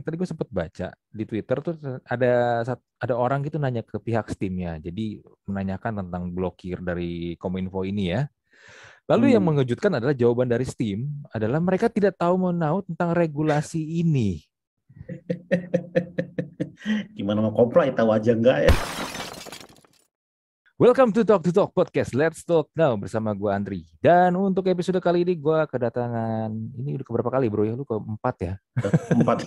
Tadi gue sempet baca di Twitter tuh ada ada orang gitu nanya ke pihak Steam-nya. Jadi menanyakan tentang blokir dari Kominfo ini ya. Lalu hmm. yang mengejutkan adalah jawaban dari Steam adalah mereka tidak tahu menau tentang regulasi ini. Gimana mau komplain tahu aja enggak ya? Welcome to Talk to Talk Podcast. Let's talk now bersama gue Andri. Dan untuk episode kali ini gue kedatangan ini udah keberapa kali bro ya? Lu keempat ya? Empat.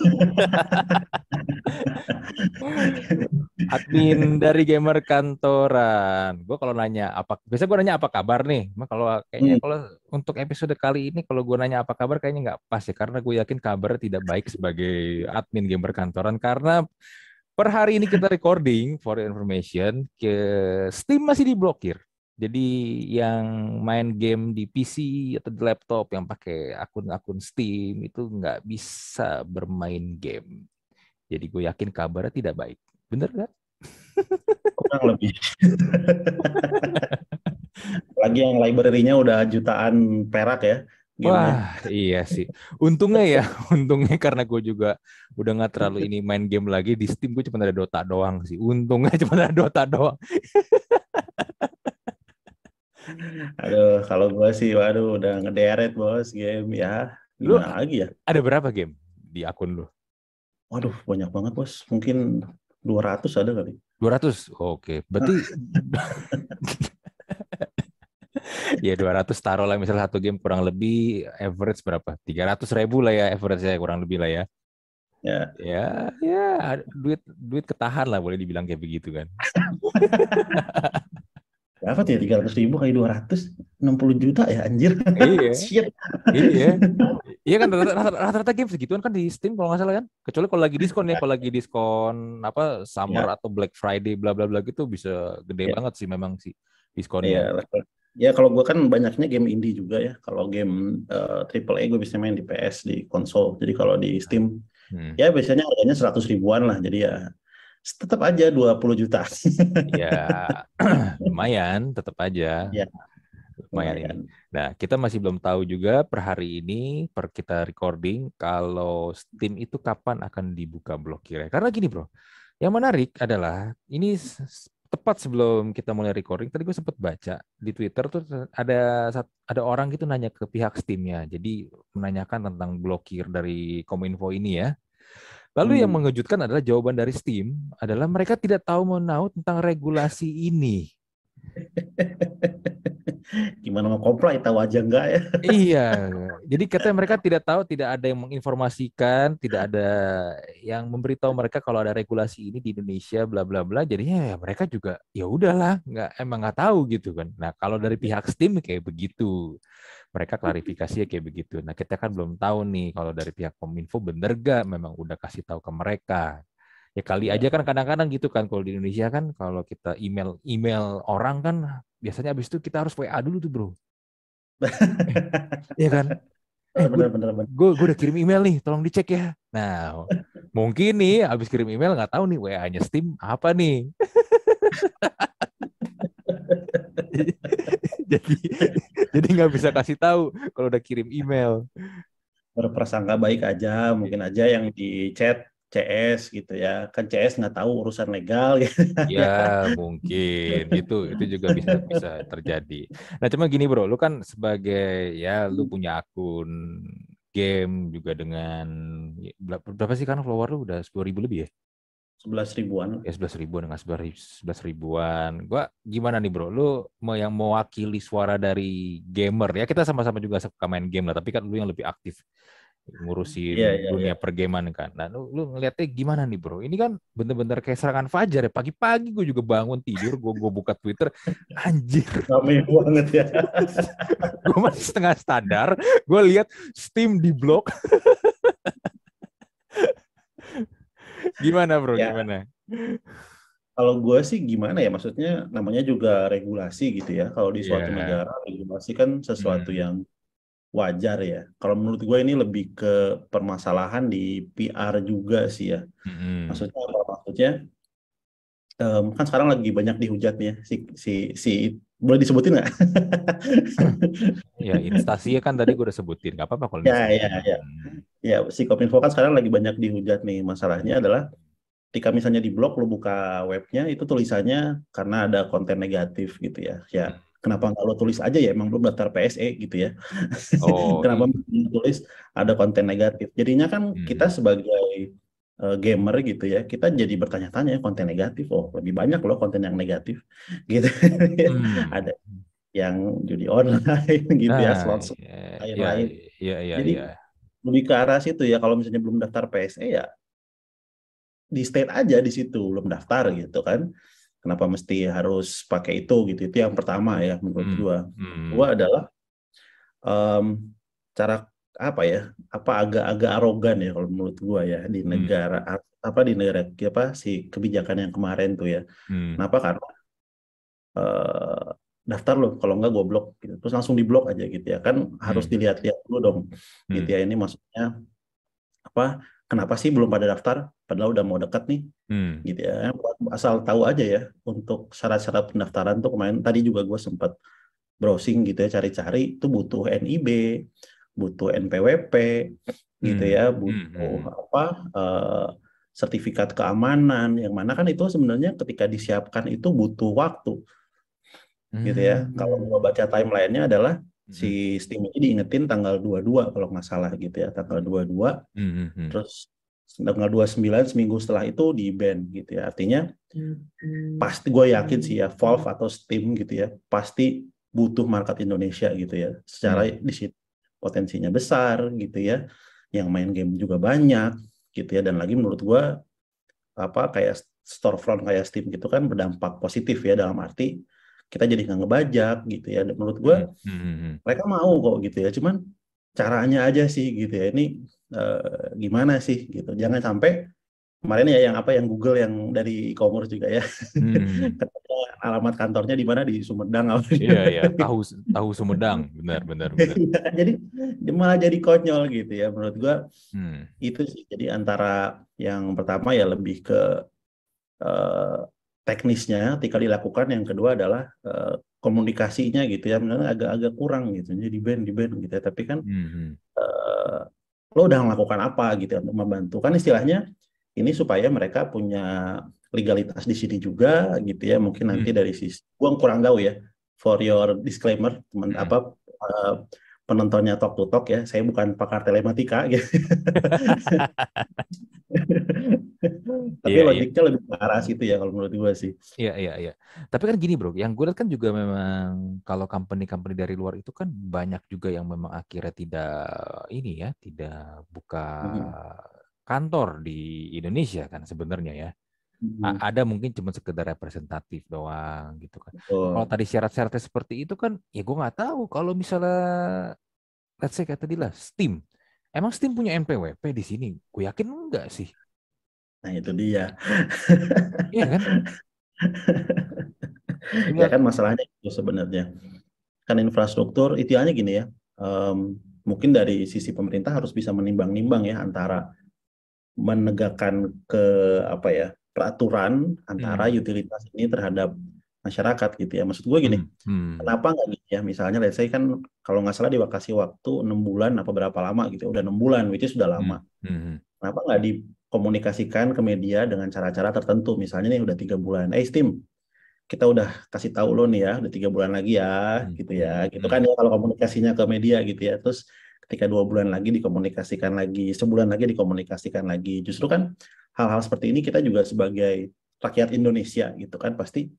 Admin dari gamer kantoran. Gue kalau nanya apa, biasa gue nanya apa kabar nih. Mak kalau kayaknya hmm. kalau untuk episode kali ini kalau gue nanya apa kabar kayaknya nggak pas ya karena gue yakin kabar tidak baik sebagai admin gamer kantoran karena Per hari ini kita recording for information ke Steam masih diblokir. Jadi yang main game di PC atau di laptop yang pakai akun-akun Steam itu nggak bisa bermain game. Jadi gue yakin kabarnya tidak baik. Bener nggak? Kurang lebih. Lagi yang library-nya udah jutaan perak ya. Wah, iya sih. Untungnya ya, untungnya karena gue juga udah nggak terlalu ini main game lagi di Steam gue cuma ada Dota doang sih. Untungnya cuma ada Dota doang. Aduh, kalau gue sih, waduh, udah ngederet bos game ya. Lu lagi ya? Ada berapa game di akun lu? Waduh, banyak banget bos. Mungkin 200 ada kali. 200? Oke, berarti ya 200 taruh lah misalnya satu game kurang lebih average berapa? 300 ribu lah ya average saya kurang lebih lah ya. Ya. Ya, ya duit duit ketahan lah boleh dibilang kayak begitu kan. Berapa tuh ya 300 ribu kali 200? 60 juta ya anjir. Iya. iya. Iya kan rata-rata game segituan kan di Steam kalau nggak salah kan. Kecuali kalau lagi diskon ya, kalau lagi diskon apa summer ya. atau Black Friday bla bla bla gitu bisa gede ya. banget sih memang sih diskonnya. Iya, Ya kalau gue kan banyaknya game indie juga ya. Kalau game uh, triple A gue bisa main di PS di konsol. Jadi kalau di Steam hmm. ya biasanya harganya seratus ribuan lah. Jadi ya tetap aja 20 juta. ya lumayan, tetap aja. Ya. Lumayan. lumayan. Nah, kita masih belum tahu juga per hari ini, per kita recording, kalau Steam itu kapan akan dibuka blokirnya. Karena gini bro, yang menarik adalah ini tepat sebelum kita mulai recording tadi gue sempat baca di Twitter tuh ada ada orang gitu nanya ke pihak Steamnya jadi menanyakan tentang blokir dari Kominfo ini ya lalu hmm. yang mengejutkan adalah jawaban dari Steam adalah mereka tidak tahu menau tentang regulasi ini gimana mau komplain tahu aja enggak ya? Iya. Jadi katanya mereka tidak tahu tidak ada yang menginformasikan tidak ada yang memberitahu mereka kalau ada regulasi ini di Indonesia bla bla bla. Jadinya ya mereka juga ya udahlah nggak emang nggak tahu gitu kan. Nah kalau dari pihak Steam kayak begitu. Mereka klarifikasi kayak begitu. Nah kita kan belum tahu nih kalau dari pihak Kominfo bener gak memang udah kasih tahu ke mereka ya kali aja kan kadang-kadang gitu kan kalau di Indonesia kan kalau kita email email orang kan biasanya abis itu kita harus WA dulu tuh bro. Iya kan? Eh bener, bener, bener. gue gue udah kirim email nih tolong dicek ya. Nah mungkin nih abis kirim email nggak tahu nih WA-nya Steam apa nih? Jadi jadi nggak bisa kasih tahu kalau udah kirim email. Berprasangka baik aja mungkin aja yang di chat CS gitu ya. Kan CS nggak tahu urusan legal gitu. ya mungkin. Itu itu juga bisa bisa terjadi. Nah cuma gini bro. Lu kan sebagai ya lu punya akun game juga dengan berapa sih kan follower lu? Udah sepuluh ribu lebih ya? Sebelas ribuan. Ya sebelas ribuan dengan sebelas ribuan. Gua gimana nih bro? Lu mau yang mewakili suara dari gamer? Ya kita sama-sama juga suka main game lah tapi kan lu yang lebih aktif ngurusin yeah, yeah, dunia yeah. pergaman kan. Nah, lu, lu ngeliatnya gimana nih bro? Ini kan bener-bener kayak serangan fajar ya. Pagi-pagi gue juga bangun tidur, gue gue buka Twitter, anjir. Rame banget ya. gue masih setengah standar, gue lihat Steam di blok. gimana bro? Ya. Gimana? Kalau gue sih gimana ya? Maksudnya namanya juga regulasi gitu ya. Kalau di suatu yeah. negara regulasi kan sesuatu hmm. yang wajar ya. Kalau menurut gue ini lebih ke permasalahan di PR juga sih ya. Mm-hmm. Maksudnya apa? Maksudnya um, kan sekarang lagi banyak dihujat nih ya si si si boleh disebutin nggak? ya instasinya kan tadi gue udah sebutin, nggak apa-apa kalau ya ya ya ya si Kominfo kan sekarang lagi banyak dihujat nih masalahnya adalah ketika misalnya di blog lo buka webnya itu tulisannya karena ada konten negatif gitu ya ya kenapa nggak lo tulis aja ya? Emang belum daftar PSE gitu ya. Oh, kenapa iya. tulis ada konten negatif? Jadinya kan hmm. kita sebagai uh, gamer gitu ya kita jadi bertanya-tanya konten negatif oh lebih banyak loh konten yang negatif gitu. Hmm. ada yang judi online gitu ya, nah, ya slot lain-lain. ya, ya, ya, jadi lebih ke arah situ ya. Kalau misalnya belum daftar PSE ya di state aja di situ belum daftar gitu kan kenapa mesti harus pakai itu gitu itu yang pertama ya menurut hmm. gua hmm. gua adalah um, cara apa ya apa agak-agak arogan ya kalau menurut gua ya di hmm. negara hmm. apa di negara apa si kebijakan yang kemarin tuh ya hmm. kenapa karena uh, daftar loh kalau enggak gue blok gitu terus langsung diblok aja gitu ya kan harus hmm. dilihat-lihat dulu dong hmm. gitu ya ini maksudnya apa kenapa sih belum pada daftar padahal udah mau dekat nih hmm. gitu ya asal tahu aja ya untuk syarat-syarat pendaftaran tuh kemarin tadi juga gue sempat browsing gitu ya cari-cari itu butuh NIB butuh NPWP gitu hmm. ya butuh hmm. apa uh, sertifikat keamanan yang mana kan itu sebenarnya ketika disiapkan itu butuh waktu hmm. gitu ya kalau mau baca timelinenya adalah si hmm. Steam ini diingetin tanggal 22 kalau nggak salah gitu ya tanggal 22 mm-hmm. terus tanggal 29 seminggu setelah itu di ban gitu ya artinya mm-hmm. pasti gue yakin sih ya Valve atau Steam gitu ya pasti butuh market Indonesia gitu ya secara mm. di situ potensinya besar gitu ya yang main game juga banyak gitu ya dan lagi menurut gue apa kayak storefront kayak Steam gitu kan berdampak positif ya dalam arti kita jadi nggak ngebajak gitu ya. Menurut gue hmm, hmm, hmm. mereka mau kok gitu ya. Cuman caranya aja sih gitu ya. Ini uh, gimana sih gitu. Jangan sampai kemarin ya yang apa yang Google yang dari e-commerce juga ya. Hmm. alamat kantornya di mana di Sumedang apa Iya iya, tahu tahu Sumedang, benar benar benar. Iya, jadi malah jadi konyol gitu ya menurut gua. Hmm. Itu sih jadi antara yang pertama ya lebih ke uh, teknisnya ketika dilakukan yang kedua adalah uh, komunikasinya gitu ya agak-agak kurang gitu jadi di band di band gitu ya tapi kan mm-hmm. uh, lo udah melakukan apa gitu ya untuk membantu kan istilahnya ini supaya mereka punya legalitas di sini juga gitu ya mungkin nanti mm-hmm. dari sisi gua kurang tahu ya for your disclaimer teman mm-hmm. apa uh, penontonnya talk to talk ya saya bukan pakar telematika gitu Tapi yeah, iya. logiknya yeah. lebih ke arah situ ya kalau menurut gue sih. Iya iya iya. Tapi kan gini bro, yang gue lihat kan juga memang kalau company-company dari luar itu kan banyak juga yang memang akhirnya tidak ini ya, tidak buka hmm. kantor di Indonesia kan sebenarnya ya. Hmm. Ada mungkin cuma sekedar representatif doang gitu kan. Oh. Kalau tadi syarat-syaratnya seperti itu kan, ya gue nggak tahu kalau misalnya let's say kayak tadi lah Steam Emang Steam punya NPWP di sini? Gue yakin enggak sih. Nah itu dia. Iya kan? ya kan masalahnya itu sebenarnya. Kan infrastruktur idealnya gini ya. Um, mungkin dari sisi pemerintah harus bisa menimbang-nimbang ya antara menegakkan ke apa ya peraturan antara hmm. utilitas ini terhadap masyarakat gitu ya. Maksud gue gini, hmm. Hmm. kenapa nggak gitu ya? Misalnya, let's say kan kalau nggak salah dikasih waktu enam bulan apa berapa lama gitu, ya? udah enam bulan, which is sudah lama. Hmm. Hmm. Kenapa nggak dikomunikasikan ke media dengan cara-cara tertentu? Misalnya nih udah tiga bulan, eh Steam, kita udah kasih tahu lo nih ya, udah tiga bulan lagi ya, hmm. gitu ya. Gitu kan ya kalau komunikasinya ke media gitu ya. Terus ketika dua bulan lagi dikomunikasikan lagi, sebulan lagi dikomunikasikan lagi. Justru kan hal-hal seperti ini kita juga sebagai rakyat Indonesia gitu kan pasti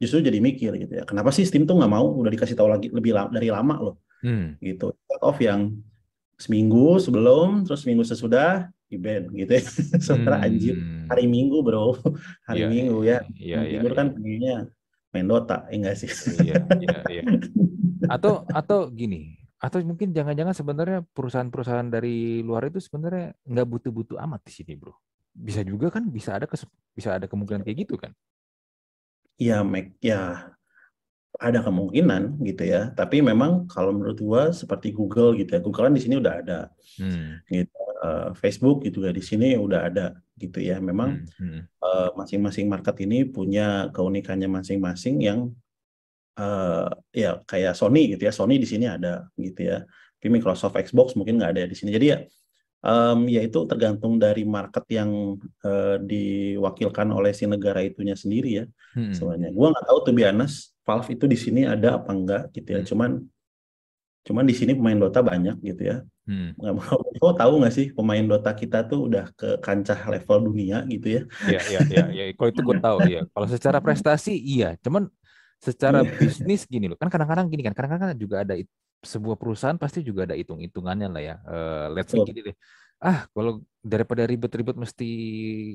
justru jadi mikir gitu ya kenapa sih Steam tuh nggak mau udah dikasih tahu lagi lebih la dari lama loh hmm. gitu cut off yang seminggu sebelum terus seminggu sesudah band gitu ya. Sementara hmm. anjir hari minggu bro. Hari yeah, minggu ya. yeah, yeah, tidur yeah, kan pengennya main Dota ya enggak sih? Iya, iya, iya. atau atau gini atau mungkin jangan-jangan sebenarnya perusahaan-perusahaan dari luar itu sebenarnya nggak butuh-butuh amat di sini bro. Bisa juga kan bisa ada bisa ada kemungkinan kayak gitu kan? Ya make ya ada kemungkinan gitu ya tapi memang kalau menurut gua seperti Google gitu ya Google kan di sini udah ada hmm. gitu uh, Facebook gitu ya di sini udah ada gitu ya. Memang hmm. uh, masing-masing market ini punya keunikannya masing-masing yang uh, ya kayak Sony gitu ya. Sony di sini ada gitu ya. Tapi Microsoft Xbox mungkin nggak ada di sini. Jadi ya um, ya itu tergantung dari market yang uh, diwakilkan oleh si negara itunya sendiri ya hmm. sebenarnya gue nggak tahu tuh biasa Valve itu di sini ada apa enggak gitu ya hmm. cuman cuman di sini pemain Dota banyak gitu ya hmm. mau tahu nggak sih pemain Dota kita tuh udah ke kancah level dunia gitu ya iya iya iya ya. kalau itu gue tahu ya kalau secara prestasi iya cuman secara iya. bisnis gini loh kan kadang-kadang gini kan kadang-kadang juga ada sebuah perusahaan pasti juga ada hitung-hitungannya lah ya. Uh, let's say gini deh. Ah, kalau daripada ribet-ribet mesti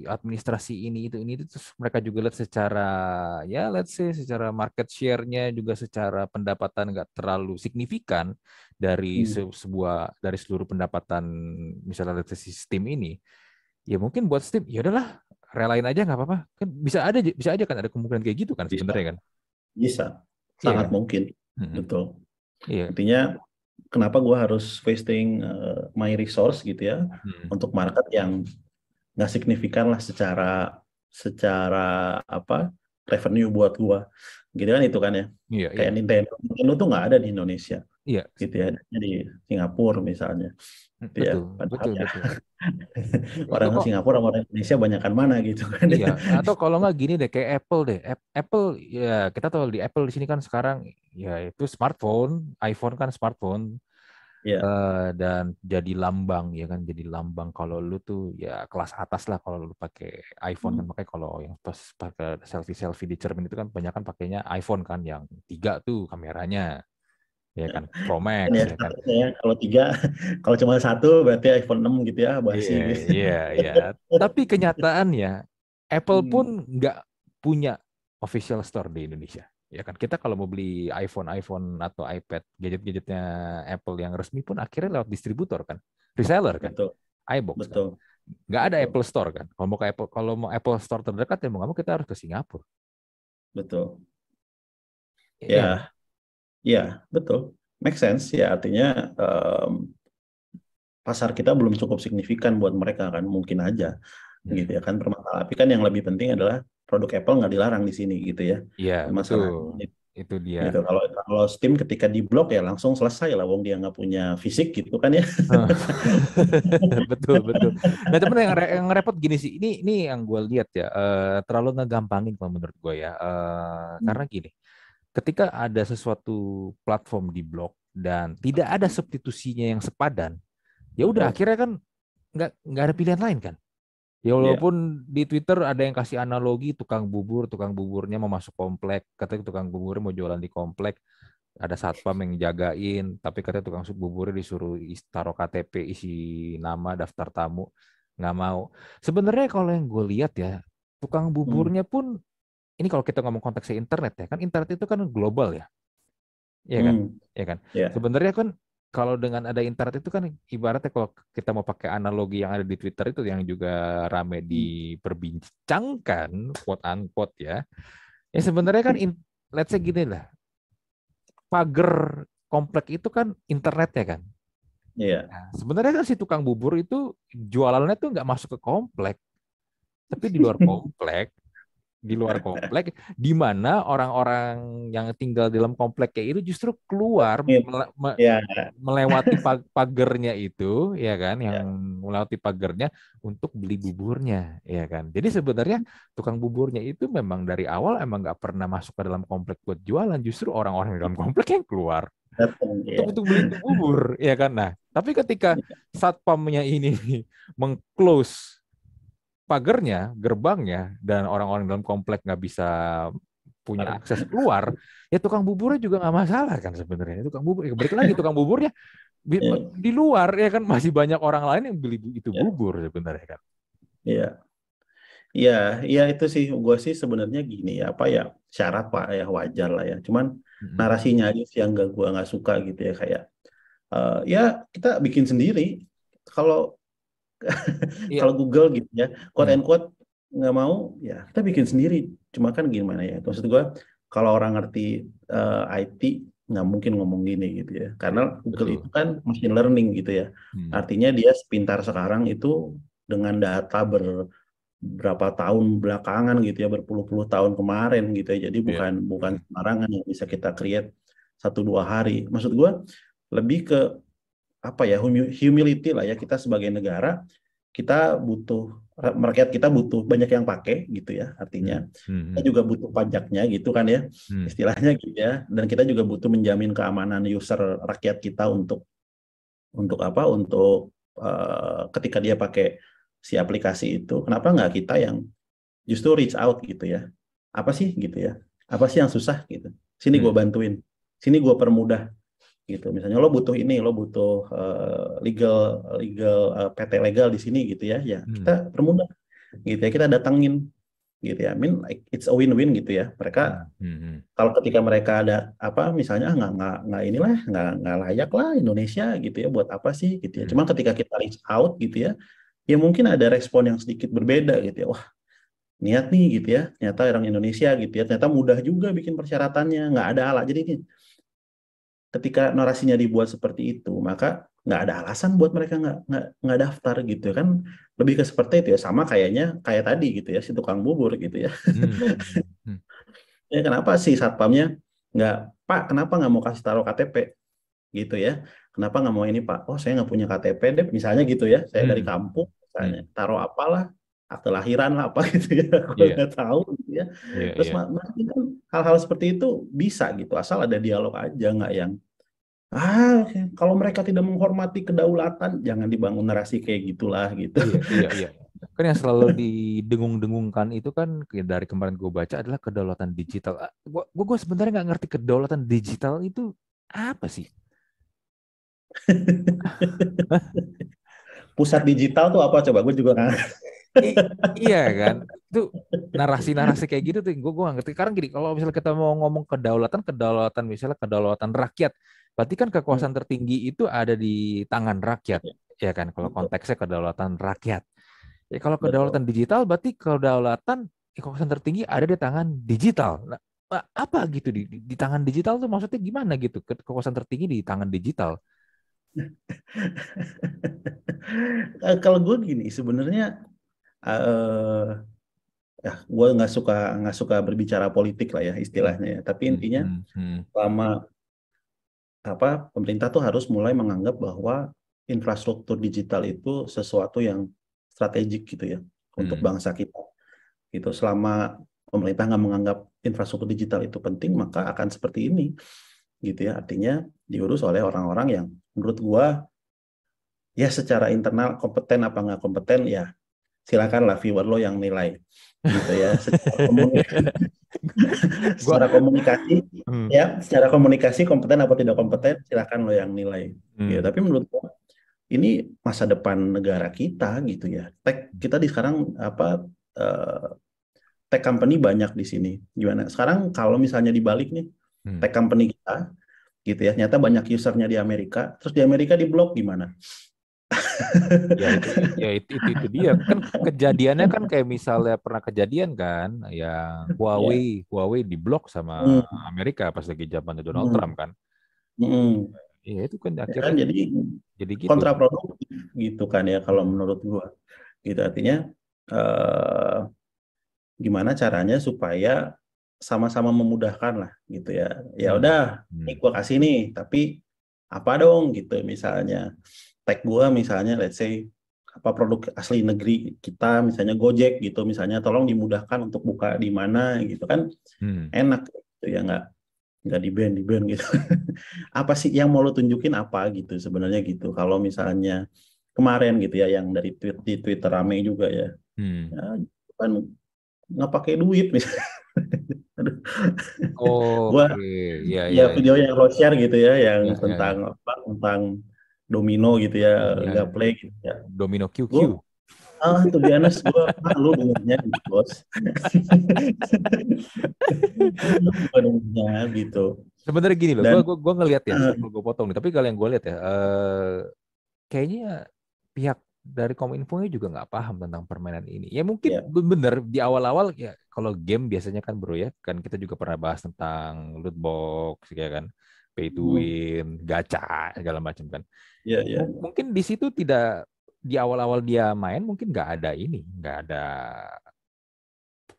administrasi ini itu ini itu terus mereka juga lihat secara ya let's say secara market share-nya juga secara pendapatan nggak terlalu signifikan dari hmm. se sebuah dari seluruh pendapatan misalnya let's say sistem ini. Ya mungkin buat Steam ya udahlah relain aja nggak apa-apa. Kan bisa ada bisa aja kan ada kemungkinan kayak gitu kan sebenarnya kan. Bisa. Sangat yeah. mungkin. Hmm. Betul. Iya. Intinya kenapa gue harus wasting uh, my resource gitu ya hmm. untuk market yang nggak signifikan lah secara secara apa revenue buat gue gitu kan itu kan ya iya, kayak iya. Nintendo Nintendo tuh nggak ada di Indonesia iya gitu ya di Singapura misalnya gitu ya. betul, ya betul, ya, betul. orang kok, Singapura orang Indonesia banyakkan mana gitu kan iya atau kalau nggak gini deh kayak Apple deh Apple ya kita tahu di Apple di sini kan sekarang ya itu smartphone iPhone kan smartphone yeah. Iya. uh, dan jadi lambang ya kan jadi lambang kalau lu tuh ya kelas atas lah kalau lu pakai iPhone kan. hmm. kan makanya kalau yang pas pakai selfie selfie di cermin itu kan banyak kan pakainya iPhone kan yang tiga tuh kameranya ya kan? Pro Max ya, ya kan? ya, kalau tiga kalau cuma satu berarti iPhone 6 gitu ya basi iya iya iya. Tapi kenyataannya Apple hmm. pun nggak punya official store di Indonesia. Ya kan? Kita kalau mau beli iPhone iPhone atau iPad gadget-gadgetnya Apple yang resmi pun akhirnya lewat distributor kan? Reseller kan? Betul. iBox kan? betul. Kan? nggak ada betul. Apple Store kan? Kalau mau ke Apple kalau mau Apple Store terdekat ya mau nggak mau kita harus ke Singapura. Betul. Iya. ya ya betul make sense ya artinya um, pasar kita belum cukup signifikan buat mereka kan mungkin aja hmm. gitu ya kan permasalahan tapi kan yang lebih penting adalah produk Apple nggak dilarang di sini gitu ya. Iya, betul. Itu dia. Gitu. Kalau kalau Steam ketika di blok ya langsung selesai lah, wong dia nggak punya fisik gitu kan ya. betul betul. Nah teman yang, yang repot gini sih, ini ini yang gue lihat ya uh, terlalu ngegampangin kalau menurut gue ya, uh, hmm. karena gini, ketika ada sesuatu platform di blok dan tidak ada substitusinya yang sepadan, ya udah akhirnya kan nggak nggak ada pilihan lain kan. Ya iya. walaupun yeah. di Twitter ada yang kasih analogi tukang bubur, tukang buburnya mau masuk komplek, katanya tukang buburnya mau jualan di komplek, ada satpam yang jagain, tapi katanya tukang buburnya disuruh taruh KTP, isi nama, daftar tamu, nggak mau. Sebenarnya kalau yang gue lihat ya, tukang hmm. buburnya pun, ini kalau kita ngomong konteksnya internet ya, kan internet itu kan global ya, Iya kan, hmm. ya kan. Yeah. Sebenarnya kan kalau dengan ada internet itu kan ibaratnya kalau kita mau pakai analogi yang ada di Twitter itu yang juga rame hmm. diperbincangkan quote unquote ya. Ya sebenarnya kan in, let's say gini lah. Pagar komplek itu kan internet ya kan. Iya. Nah, sebenarnya kan si tukang bubur itu jualannya tuh nggak masuk ke komplek. Tapi di luar komplek di luar komplek di mana orang-orang yang tinggal dalam komplek kayak itu justru keluar yeah. me yeah. melewati pag pagernya itu ya kan yang yeah. melewati pagernya untuk beli buburnya ya kan jadi sebenarnya tukang buburnya itu memang dari awal emang nggak pernah masuk ke dalam komplek buat jualan justru orang-orang di dalam komplek yang keluar untuk, iya. untuk beli bubur ya kan nah tapi ketika iya. satpamnya ini mengclose pagernya, gerbangnya, dan orang-orang dalam komplek nggak bisa punya akses keluar, ya tukang buburnya juga nggak masalah kan sebenarnya. Tukang bubur, ya balik lagi tukang buburnya di, yeah. di luar ya kan masih banyak orang lain yang beli itu yeah. bubur sebenarnya kan. Iya. Iya, iya itu sih gue sih sebenarnya gini ya apa ya syarat pak ya wajar lah ya. Cuman hmm. narasinya aja sih yang gak gue nggak suka gitu ya kayak uh, ya kita bikin sendiri. Kalau yeah. kalau Google gitu ya quote and quote nggak mau ya kita bikin sendiri cuma kan gimana ya maksud gue kalau orang ngerti uh, eh, IT nggak mungkin ngomong gini gitu ya karena Google Betul. itu kan machine learning gitu ya hmm. artinya dia sepintar sekarang itu dengan data ber berapa tahun belakangan gitu ya berpuluh-puluh tahun kemarin gitu ya jadi iya. bukan yeah. bukan sembarangan yang bisa kita create satu dua hari maksud gue lebih ke apa ya humility lah ya kita sebagai negara kita butuh rakyat kita butuh banyak yang pakai gitu ya artinya hmm. hmm. kita juga butuh pajaknya gitu kan ya hmm. istilahnya gitu ya dan kita juga butuh menjamin keamanan user rakyat kita untuk untuk apa untuk uh, ketika dia pakai si aplikasi itu kenapa nggak kita yang justru reach out gitu ya apa sih gitu ya apa sih yang susah gitu sini gue hmm. bantuin sini gue permudah gitu misalnya lo butuh ini lo butuh uh, legal legal uh, PT legal di sini gitu ya ya hmm. kita permudah gitu ya kita datangin gitu ya I mean like it's a win-win gitu ya mereka hmm. hmm. kalau ketika mereka ada apa misalnya nggak nggak nggak inilah nggak nggak layak lah Indonesia gitu ya buat apa sih gitu ya hmm. cuman ketika kita reach out gitu ya ya mungkin ada respon yang sedikit berbeda gitu ya. Wah, niat nih gitu ya. Ternyata orang Indonesia gitu ya. Ternyata mudah juga bikin persyaratannya, nggak ada alat. Jadi ini ketika narasinya dibuat seperti itu, maka nggak ada alasan buat mereka nggak nggak nggak daftar gitu kan lebih ke seperti itu ya sama kayaknya kayak tadi gitu ya si tukang bubur gitu ya hmm. hmm, hmm. ya kenapa sih satpamnya nggak pak kenapa nggak mau kasih taruh KTP gitu ya kenapa nggak mau ini pak oh saya nggak punya KTP deh misalnya gitu ya saya hmm. dari kampung misalnya hmm. taruh apalah akte lahiran lah apa gitu ya aku yeah. nggak tahu gitu ya yeah, terus yeah. kan hal-hal seperti itu bisa gitu asal ada dialog aja nggak yang ah kalau mereka tidak menghormati kedaulatan jangan dibangun narasi kayak gitulah gitu iya, iya, iya. kan yang selalu didengung-dengungkan itu kan dari kemarin gue baca adalah kedaulatan digital gue gue sebenarnya nggak ngerti kedaulatan digital itu apa sih Pusat digital tuh apa coba? Gue juga nggak. Iya kan, itu narasi-narasi kayak gitu tuh gue gue ngerti. Sekarang gini, kalau misalnya kita mau ngomong kedaulatan, kedaulatan misalnya kedaulatan rakyat, berarti kan kekuasaan hmm. tertinggi itu ada di tangan rakyat, ya kan? Kalau konteksnya kedaulatan rakyat. Ya kalau kedaulatan digital, berarti kedaulatan kekuasaan tertinggi ada di tangan digital. Nah, apa gitu di, di tangan digital tuh maksudnya gimana gitu? Kekuasaan tertinggi di tangan digital. Eh, kalau gue gini sebenarnya uh, ya gue nggak suka nggak suka berbicara politik lah ya istilahnya ya. Tapi hmm, intinya hmm, hmm. selama apa pemerintah tuh harus mulai menganggap bahwa infrastruktur digital itu sesuatu yang strategik gitu ya untuk bangsa kita. Gitu selama pemerintah nggak menganggap infrastruktur digital itu penting maka akan seperti ini gitu ya artinya diurus oleh orang-orang yang menurut gua ya secara internal kompeten apa nggak kompeten ya silakanlah viewer lo yang nilai gitu ya secara komunikasi, secara komunikasi hmm. ya secara komunikasi kompeten apa tidak kompeten silakan lo yang nilai hmm. ya tapi menurut gua ini masa depan negara kita gitu ya tech kita di sekarang apa uh, tech company banyak di sini gimana sekarang kalau misalnya dibalik nih hmm. tech company kita gitu ya. Nyata banyak usernya di Amerika, terus di Amerika di blok gimana? Ya itu, ya itu, itu itu dia kan kejadiannya kan kayak misalnya pernah kejadian kan ya Huawei yeah. Huawei diblok sama hmm. Amerika pas lagi zaman Donald hmm. Trump kan hmm. ya itu kan akhirnya ya kan, jadi jadi gitu. kontraproduktif gitu kan ya kalau menurut gua gitu artinya uh, gimana caranya supaya sama-sama memudahkan lah gitu ya ya hmm. udah hmm. ini gua kasih nih tapi apa dong gitu misalnya tag gua misalnya let's say apa produk asli negeri kita misalnya Gojek gitu misalnya tolong dimudahkan untuk buka di mana gitu kan hmm. enak gitu ya nggak nggak di band di band gitu apa sih yang mau lo tunjukin apa gitu sebenarnya gitu kalau misalnya kemarin gitu ya yang dari tweet di Twitter rame juga ya, hmm. ya kan nggak pakai duit misalnya Oh, gua okay. ya, ya, ya video yang lo share gitu ya yang ya, tentang ya. apa tentang domino gitu ya, ya. play gitu ya. Domino QQ. Gua, ah tuh di Anas gue malu dengernya gitu, bos. dengernya gitu. Sebenarnya gini loh, gue gue gue ngelihat ya, uh, gue potong nih. Tapi kalau yang gue lihat ya, uh, kayaknya pihak dari Kominfo juga nggak paham tentang permainan ini. Ya mungkin yeah. bener di awal-awal ya kalau game biasanya kan bro ya kan kita juga pernah bahas tentang loot box ya kan pay to hmm. win, hmm. gacha segala macam kan. Iya yeah, iya. Yeah. Mungkin di situ tidak di awal-awal dia main mungkin nggak ada ini, nggak ada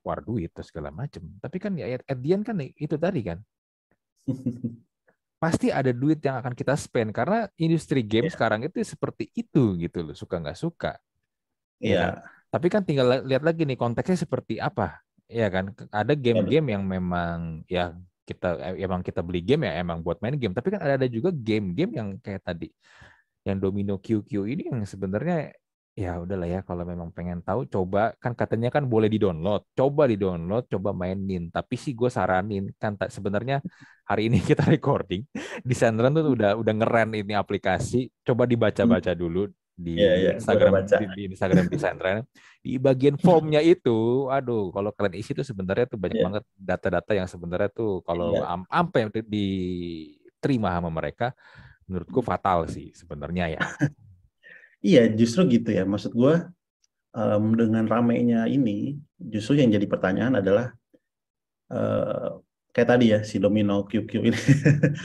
war duit atau segala macam. Tapi kan ya at the end kan itu tadi kan. Pasti ada duit yang akan kita spend karena industri game yeah. sekarang itu seperti itu gitu loh, suka nggak suka. Ya iya. Yeah. Kan? Tapi kan tinggal lihat lagi nih konteksnya seperti apa. Ya kan, ada iya, game-game yang memang ya kita eh, emang kita beli game ya emang buat main game. Tapi kan ada ada juga game-game yang kayak tadi yang Domino QQ ini yang sebenarnya ya udahlah ya kalau memang pengen tahu coba kan katanya kan boleh di download coba di download coba mainin tapi sih gue saranin kan sebenarnya hari ini kita recording di Sandran tuh udah udah ngeren ini aplikasi coba dibaca-baca hmm. dulu di yeah, yeah, Instagram di, di Instagram di Sandran di bagian formnya itu aduh kalau kalian isi tuh sebenarnya tuh banyak yeah. banget data-data yang sebenarnya tuh kalau yeah. apa yang diterima sama mereka menurutku fatal sih sebenarnya ya. iya, justru gitu ya. Maksud gue um, dengan ramainya ini, justru yang jadi pertanyaan adalah uh, kayak tadi ya si Domino QQ ini.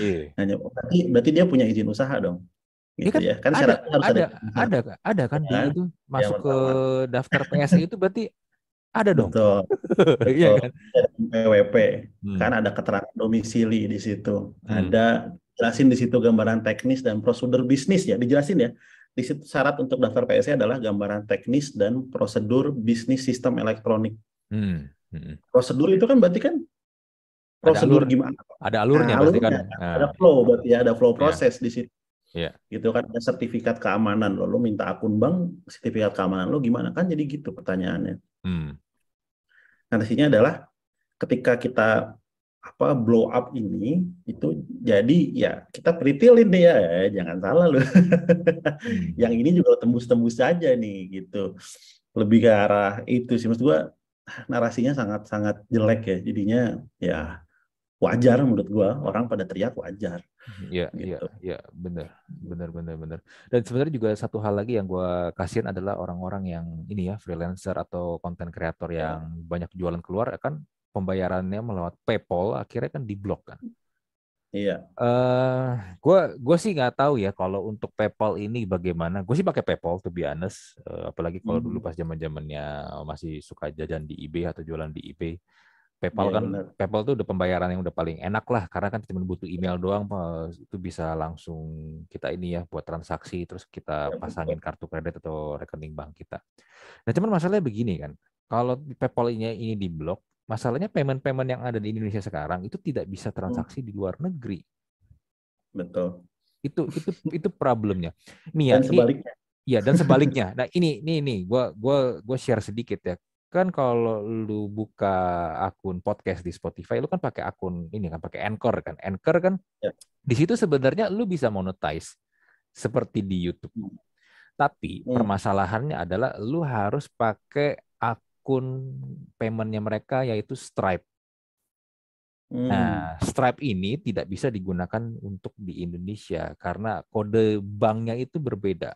Iya. Hanya berarti berarti dia punya izin usaha dong. Gitu kan, ya. kan ada, harus ada, ada, ada, ada kan ya, itu masuk ya, ke daftar PSI itu berarti ada dong. Betul. Iya kan? PWP. Hmm. Kan ada keterangan domisili di situ. Hmm. Ada jelasin di situ gambaran teknis dan prosedur bisnis ya dijelasin ya di situ syarat untuk daftar PSE adalah gambaran teknis dan prosedur bisnis sistem elektronik hmm. Hmm. prosedur itu kan berarti kan prosedur ada alur, gimana ada alurnya nah, alurnya, kan nah. ada flow berarti ya ada flow ya. proses yeah. di situ yeah. gitu kan ada sertifikat keamanan lo lo minta akun bank sertifikat keamanan lo gimana? Kan jadi gitu pertanyaannya. Hmm. nah sini adalah ketika kita apa blow up ini itu jadi ya kita peritilin deh ya jangan salah loh hmm. yang ini juga tembus-tembus saja nih gitu. Lebih ke arah itu sih. Maksud gua narasinya sangat sangat jelek ya. Jadinya ya wajar menurut gua orang pada teriak wajar Iya, iya, gitu. iya, benar, benar, benar, benar. Dan sebenarnya juga satu hal lagi yang gua kasihan adalah orang-orang yang ini ya freelancer atau konten kreator yang ya. banyak jualan keluar kan pembayarannya melalui PayPal akhirnya kan diblok kan. Iya. Eh, uh, gue gue sih nggak tahu ya kalau untuk PayPal ini bagaimana. Gue sih pakai PayPal to be honest. Uh, apalagi kalau hmm. dulu pas zaman zamannya masih suka jajan di eBay atau jualan di eBay. PayPal ya, kan bener. PayPal tuh udah pembayaran yang udah paling enak lah karena kan cuma butuh email doang itu bisa langsung kita ini ya buat transaksi terus kita ya, pasangin kartu kredit atau rekening bank kita. Nah cuman masalahnya begini kan kalau PayPal ini diblok Masalahnya payment-payment yang ada di Indonesia sekarang itu tidak bisa hmm. transaksi hmm. di luar negeri. Betul. Itu itu itu problemnya. Nih ya, dan sebaliknya. Iya, dan sebaliknya. Nah, ini ini ini gua gua gua share sedikit ya. Kan kalau lu buka akun podcast di Spotify, lu kan pakai akun ini kan pakai Anchor kan. Anchor kan ya. di situ sebenarnya lu bisa monetize seperti di YouTube. Hmm. Tapi hmm. permasalahannya adalah lu harus pakai akun paymentnya mereka yaitu Stripe. Hmm. Nah, Stripe ini tidak bisa digunakan untuk di Indonesia karena kode banknya itu berbeda.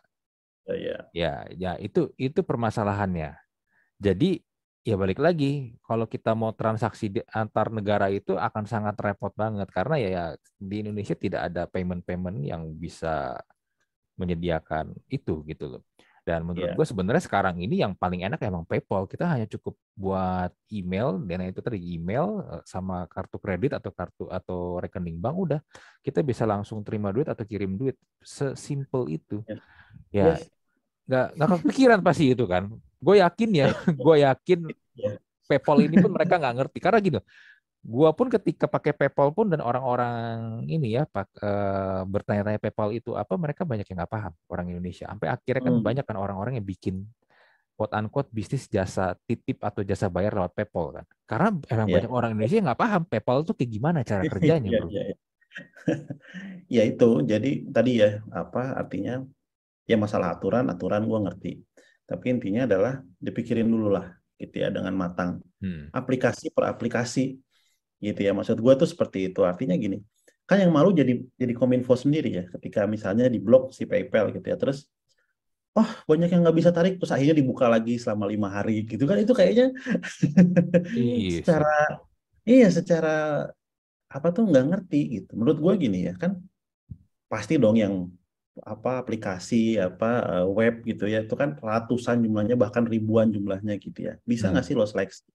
Oh, ya, ya, ya itu itu permasalahannya. Jadi ya balik lagi, kalau kita mau transaksi di antar negara itu akan sangat repot banget karena ya, ya di Indonesia tidak ada payment-payment yang bisa menyediakan itu gitu loh. Dan menurut yeah. gue sebenarnya sekarang ini yang paling enak emang PayPal. Kita hanya cukup buat email dan itu tadi email eh, sama kartu kredit atau kartu atau rekening bank udah kita bisa langsung terima duit atau kirim duit. Sesimpel itu. Yeah. Ya nggak nggak kepikiran pasti itu kan. Gue yakin ya, gue yakin PayPal ini pun mereka nggak ngerti karena gitu gua pun ketika pakai PayPal pun dan orang-orang ini ya pak uh, bertanya-tanya PayPal itu apa mereka banyak yang nggak paham orang Indonesia sampai akhirnya kan hmm. banyak kan orang-orang yang bikin quote unquote bisnis jasa titip atau jasa bayar lewat PayPal kan karena emang yeah. banyak orang Indonesia yang nggak paham PayPal itu kayak gimana cara kerjanya yeah, bro. Yeah, yeah. ya itu jadi tadi ya apa artinya ya masalah aturan aturan gua ngerti tapi intinya adalah dipikirin dulu lah gitu ya dengan matang. Hmm. aplikasi per aplikasi gitu ya. Maksud gue tuh seperti itu. Artinya gini kan yang malu jadi jadi kominfo sendiri ya ketika misalnya di blok si PayPal gitu ya. Terus oh banyak yang nggak bisa tarik terus akhirnya dibuka lagi selama lima hari gitu kan. Itu kayaknya iya, secara iya secara apa tuh nggak ngerti gitu. Menurut gue gini ya kan pasti dong yang apa aplikasi apa eh, web gitu ya itu kan ratusan jumlahnya bahkan ribuan jumlahnya gitu ya. Bisa nggak hmm. sih lo seleksi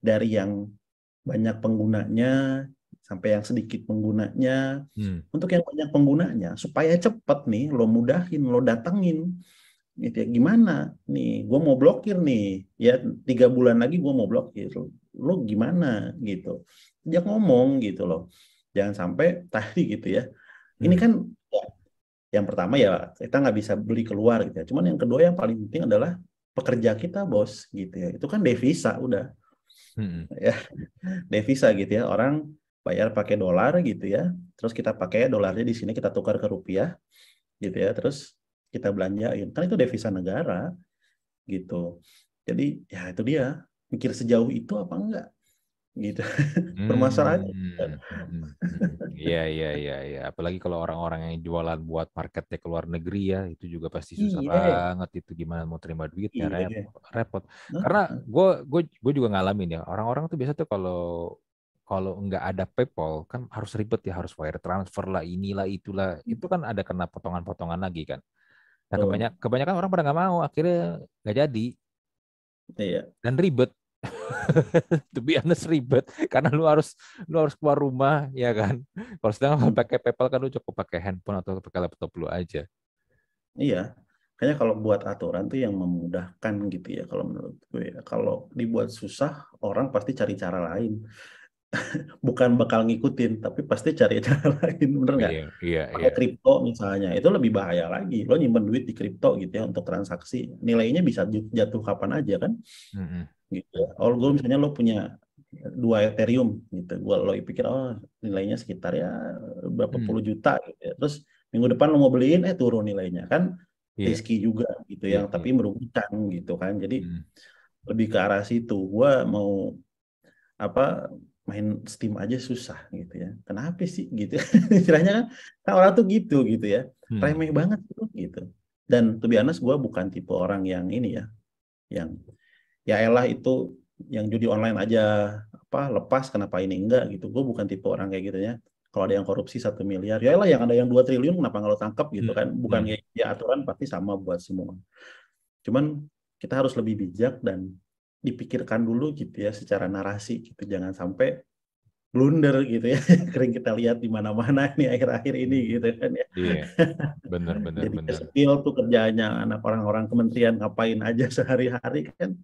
dari yang banyak penggunanya sampai yang sedikit penggunanya? Hmm. untuk yang banyak penggunanya supaya cepet nih lo mudahin lo datengin. Gitu ya gimana nih gue mau blokir nih. Ya tiga bulan lagi gue mau blokir. Lo gimana gitu. Dia ngomong gitu loh. Jangan sampai tadi gitu ya. Hmm. ini kan ya, yang pertama ya kita nggak bisa beli keluar gitu ya. Cuman yang kedua yang paling penting adalah pekerja kita bos gitu ya. Itu kan devisa udah. Hmm. Ya, devisa gitu ya. Orang bayar pakai dolar gitu ya. Terus kita pakai dolarnya di sini kita tukar ke rupiah gitu ya. Terus kita belanjain. Kan itu devisa negara gitu. Jadi ya itu dia. Mikir sejauh itu apa enggak? Gitu. Hmm, permasalahannya iya iya iya iya. Apalagi kalau orang-orang yang jualan buat marketnya ke luar negeri ya itu juga pasti susah iya. banget itu gimana mau terima duit ya iya. repot karena gue gue gue juga ngalamin ya orang-orang tuh biasa tuh kalau kalau nggak ada PayPal kan harus ribet ya harus wire transfer lah inilah itulah. Itu kan ada kena potongan-potongan lagi kan. Nah kebanyakan kebanyakan orang pada nggak mau akhirnya nggak jadi. Iya. dan ribet to be honest ribet. Karena lu harus lu harus keluar rumah ya kan? Kalau sedang hmm. pakai PayPal kan lu cukup pakai handphone atau pakai laptop lu aja. Iya. Kayaknya kalau buat aturan tuh yang memudahkan gitu ya kalau menurut gue ya. kalau dibuat susah orang pasti cari cara lain bukan bakal ngikutin tapi pasti cari cara lain bener nggak iya, iya, pakai iya. kripto misalnya itu lebih bahaya lagi lo nyimpen duit di kripto gitu ya untuk transaksi nilainya bisa jatuh kapan aja kan mm -hmm gitu ya. Oh, gue misalnya lo punya dua Ethereum gitu. Gue lo pikir oh nilainya sekitar ya berapa hmm. puluh juta gitu ya. Terus minggu depan lo mau beliin eh turun nilainya kan yeah. risky juga gitu yeah, yang yeah. tapi merugikan gitu kan. Jadi hmm. lebih ke arah situ. Gue mau apa main Steam aja susah gitu ya. Kenapa sih gitu? Istilahnya kan, kan orang tuh gitu gitu ya. Hmm. Remeh banget tuh gitu. Dan tuh honest gue bukan tipe orang yang ini ya, yang ya elah itu yang judi online aja apa lepas kenapa ini enggak gitu gue bukan tipe orang kayak gitu ya kalau ada yang korupsi satu miliar ya elah yang ada yang dua triliun kenapa nggak lo tangkap gitu hmm. kan bukan hmm. ya aturan pasti sama buat semua cuman kita harus lebih bijak dan dipikirkan dulu gitu ya secara narasi gitu. Jangan sampai blunder gitu ya. Kering kita lihat di mana-mana nih akhir-akhir ini gitu kan ya. Iya. Benar benar jadi benar. spill tuh kerjanya anak orang-orang kementerian ngapain aja sehari-hari kan?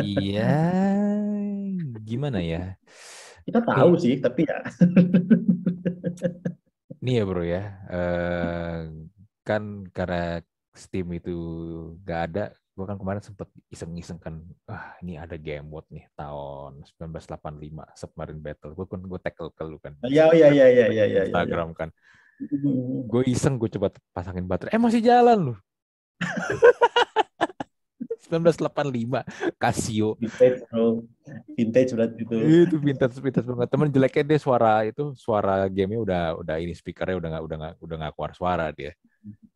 Iya, gimana ya? Kita tahu Nih, sih, tapi ya. Nih ya bro ya, uh, kan karena Steam itu gak ada, gue kan kemarin sempet iseng-iseng kan, ah ini ada game mode nih tahun 1985 Submarine Battle, gue kan gue tackle ke lu kan. Iya iya iya iya iya. iya Instagram ya, ya. kan. Gue iseng gue coba pasangin baterai, eh masih jalan loh. 1985 Casio. Vintage bro. Vintage berarti itu. Itu vintage vintage banget. Temen jeleknya dia suara itu suara gamenya udah udah ini speakernya udah nggak udah nggak udah nggak keluar suara dia.